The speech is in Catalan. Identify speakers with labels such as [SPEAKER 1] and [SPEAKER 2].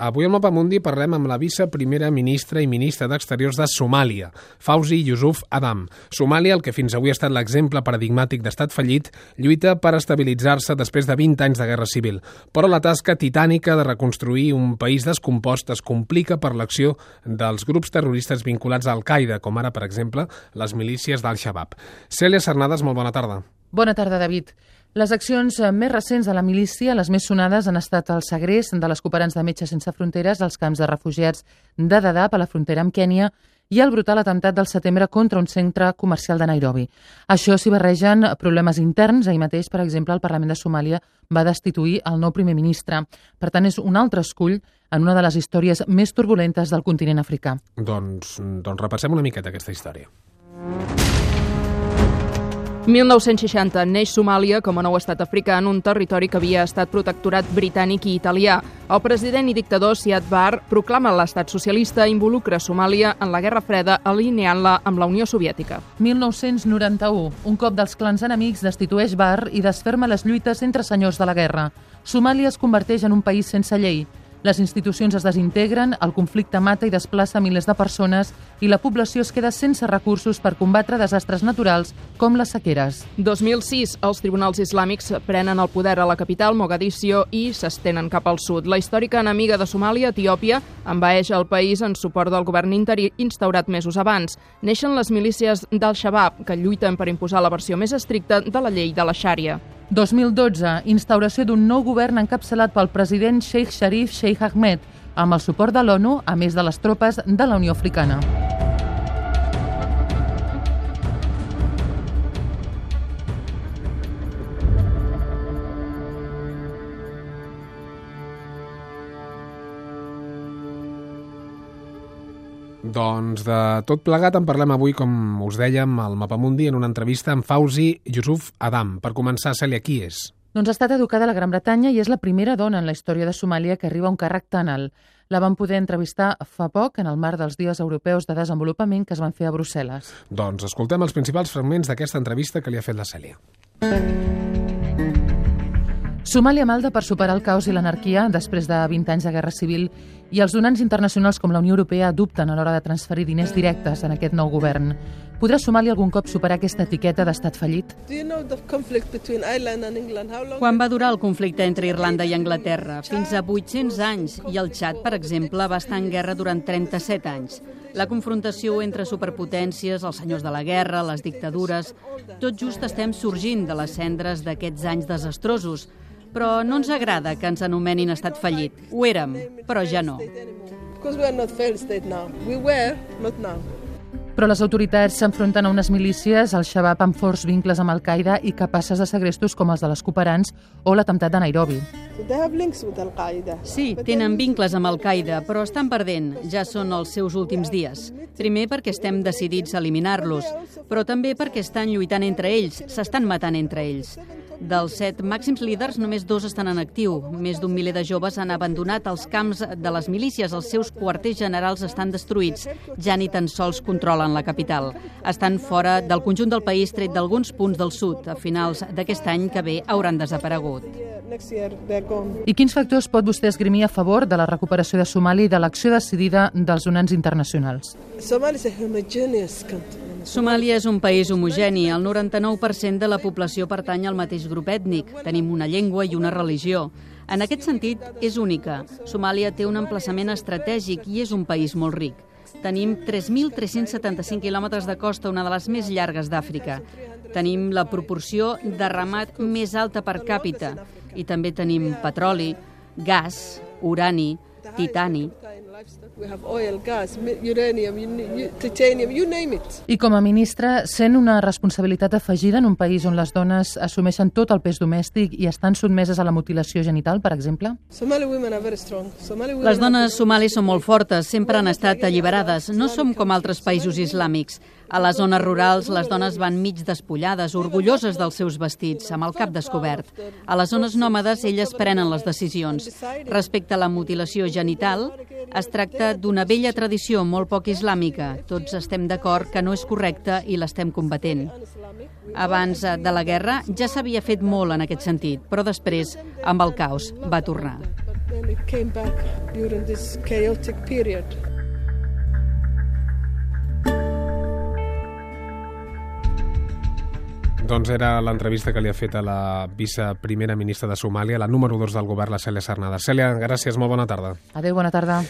[SPEAKER 1] Avui al Mapa Mundi parlem amb la viceprimera ministra i ministra d'Exteriors de Somàlia, Fauzi Yusuf Adam. Somàlia, el que fins avui ha estat l'exemple paradigmàtic d'estat fallit, lluita per estabilitzar-se després de 20 anys de guerra civil. Però la tasca titànica de reconstruir un país descompost es complica per l'acció dels grups terroristes vinculats a Al-Qaeda, com ara, per exemple, les milícies d'Al-Shabaab. Cèlia Cernades, molt bona tarda.
[SPEAKER 2] Bona tarda, David. Les accions eh, més recents de la milícia, les més sonades, han estat el segrest de les cooperants de Metges Sense Fronteres als camps de refugiats de Dadaab a la frontera amb Kènia i el brutal atemptat del setembre contra un centre comercial de Nairobi. Això s'hi barregen problemes interns. Ahir mateix, per exemple, el Parlament de Somàlia va destituir el nou primer ministre. Per tant, és un altre escull en una de les històries més turbulentes del continent africà.
[SPEAKER 1] Doncs, doncs repassem una miqueta aquesta història.
[SPEAKER 3] 1960 neix Somàlia com a nou estat africà en un territori que havia estat protectorat britànic i italià. El president i dictador Siad Barre proclama l'estat socialista i involucra Somàlia en la Guerra Freda alineant-la amb la Unió Soviètica.
[SPEAKER 2] 1991. Un cop dels clans enemics destitueix Barre i desferma les lluites entre senyors de la guerra. Somàlia es converteix en un país sense llei. Les institucions es desintegren, el conflicte mata i desplaça milers de persones i la població es queda sense recursos per combatre desastres naturals com les sequeres.
[SPEAKER 3] 2006. Els tribunals islàmics prenen el poder a la capital, Mogadiscio, i s'estenen cap al sud. La històrica enemiga de Somàlia, Etiòpia, envaeix el país en suport del govern interí instaurat mesos abans. Neixen les milícies d'Al-Shabaab, que lluiten per imposar la versió més estricta de la llei de la Xària.
[SPEAKER 2] 2012. Instauració d'un nou govern encapçalat pel president Sheikh Sharif Sheikh Ahmed, amb el suport de l'ONU, a més de les tropes de la Unió Africana.
[SPEAKER 1] Doncs de tot plegat en parlem avui, com us dèiem, al Mapamundi, en una entrevista amb Fauzi Yusuf Adam. Per començar, Cèlia, qui és?
[SPEAKER 2] Doncs ha estat educada a la Gran Bretanya i és la primera dona en la història de Somàlia que arriba a un càrrec tan alt. La van poder entrevistar fa poc en el marc dels Dies Europeus de Desenvolupament que es van fer a Brussel·les.
[SPEAKER 1] Doncs escoltem els principals fragments d'aquesta entrevista que li ha fet la Cèlia.
[SPEAKER 2] Somàlia malda per superar el caos i l'anarquia després de 20 anys de guerra civil i els donants internacionals com la Unió Europea dubten a l'hora de transferir diners directes en aquest nou govern. Podrà Somàlia algun cop superar aquesta etiqueta d'estat fallit?
[SPEAKER 4] Quan va durar el conflicte entre Irlanda i Anglaterra? Fins a 800 anys. I el Txad, per exemple, va estar en guerra durant 37 anys. La confrontació entre superpotències, els senyors de la guerra, les dictadures... Tot just estem sorgint de les cendres d'aquests anys desastrosos però no ens agrada que ens anomenin estat fallit. Ho érem, però ja no.
[SPEAKER 2] Però les autoritats s'enfronten a unes milícies, al Shabab amb forts vincles amb Al-Qaeda i capaces de segrestos com els de les cooperants o l'atemptat de Nairobi.
[SPEAKER 4] Sí, tenen vincles amb Al-Qaeda, però estan perdent. Ja són els seus últims dies. Primer perquè estem decidits a eliminar-los, però també perquè estan lluitant entre ells, s'estan matant entre ells. Dels set màxims líders, només dos estan en actiu. Més d'un miler de joves han abandonat els camps de les milícies. Els seus quarters generals estan destruïts. Ja ni tan sols controlen la capital. Estan fora del conjunt del país, tret d'alguns punts del sud. A finals d'aquest any que ve hauran desaparegut.
[SPEAKER 2] I quins factors pot vostè esgrimir a favor de la recuperació de Somàlia i de l'acció decidida dels donants internacionals?
[SPEAKER 4] Somàlia Somàlia és un país homogeni. El 99% de la població pertany al mateix grup ètnic. Tenim una llengua i una religió. En aquest sentit, és única. Somàlia té un emplaçament estratègic i és un país molt ric. Tenim 3.375 quilòmetres de costa, una de les més llargues d'Àfrica. Tenim la proporció de ramat més alta per càpita i també tenim petroli, gas, urani, titani,
[SPEAKER 2] i com a ministra, sent una responsabilitat afegida en un país on les dones assumeixen tot el pes domèstic i estan sotmeses a la mutilació genital, per exemple?
[SPEAKER 4] Les dones somalis són molt fortes, sempre han estat alliberades. No som com altres països islàmics. A les zones rurals, les dones van mig despullades, orgulloses dels seus vestits, amb el cap descobert. A les zones nòmades, elles prenen les decisions. Respecte a la mutilació genital, es tracta d'una vella tradició molt poc islàmica. Tots estem d'acord que no és correcta i l'estem combatent. Abans de la guerra ja s'havia fet molt en aquest sentit, però després, amb el caos, va tornar.
[SPEAKER 1] Doncs era l'entrevista que li ha fet a la viceprimera ministra de Somàlia, la número 2 del govern, la Cèlia Sarnada. Cèlia, gràcies, molt bona tarda.
[SPEAKER 2] Adéu, bona tarda.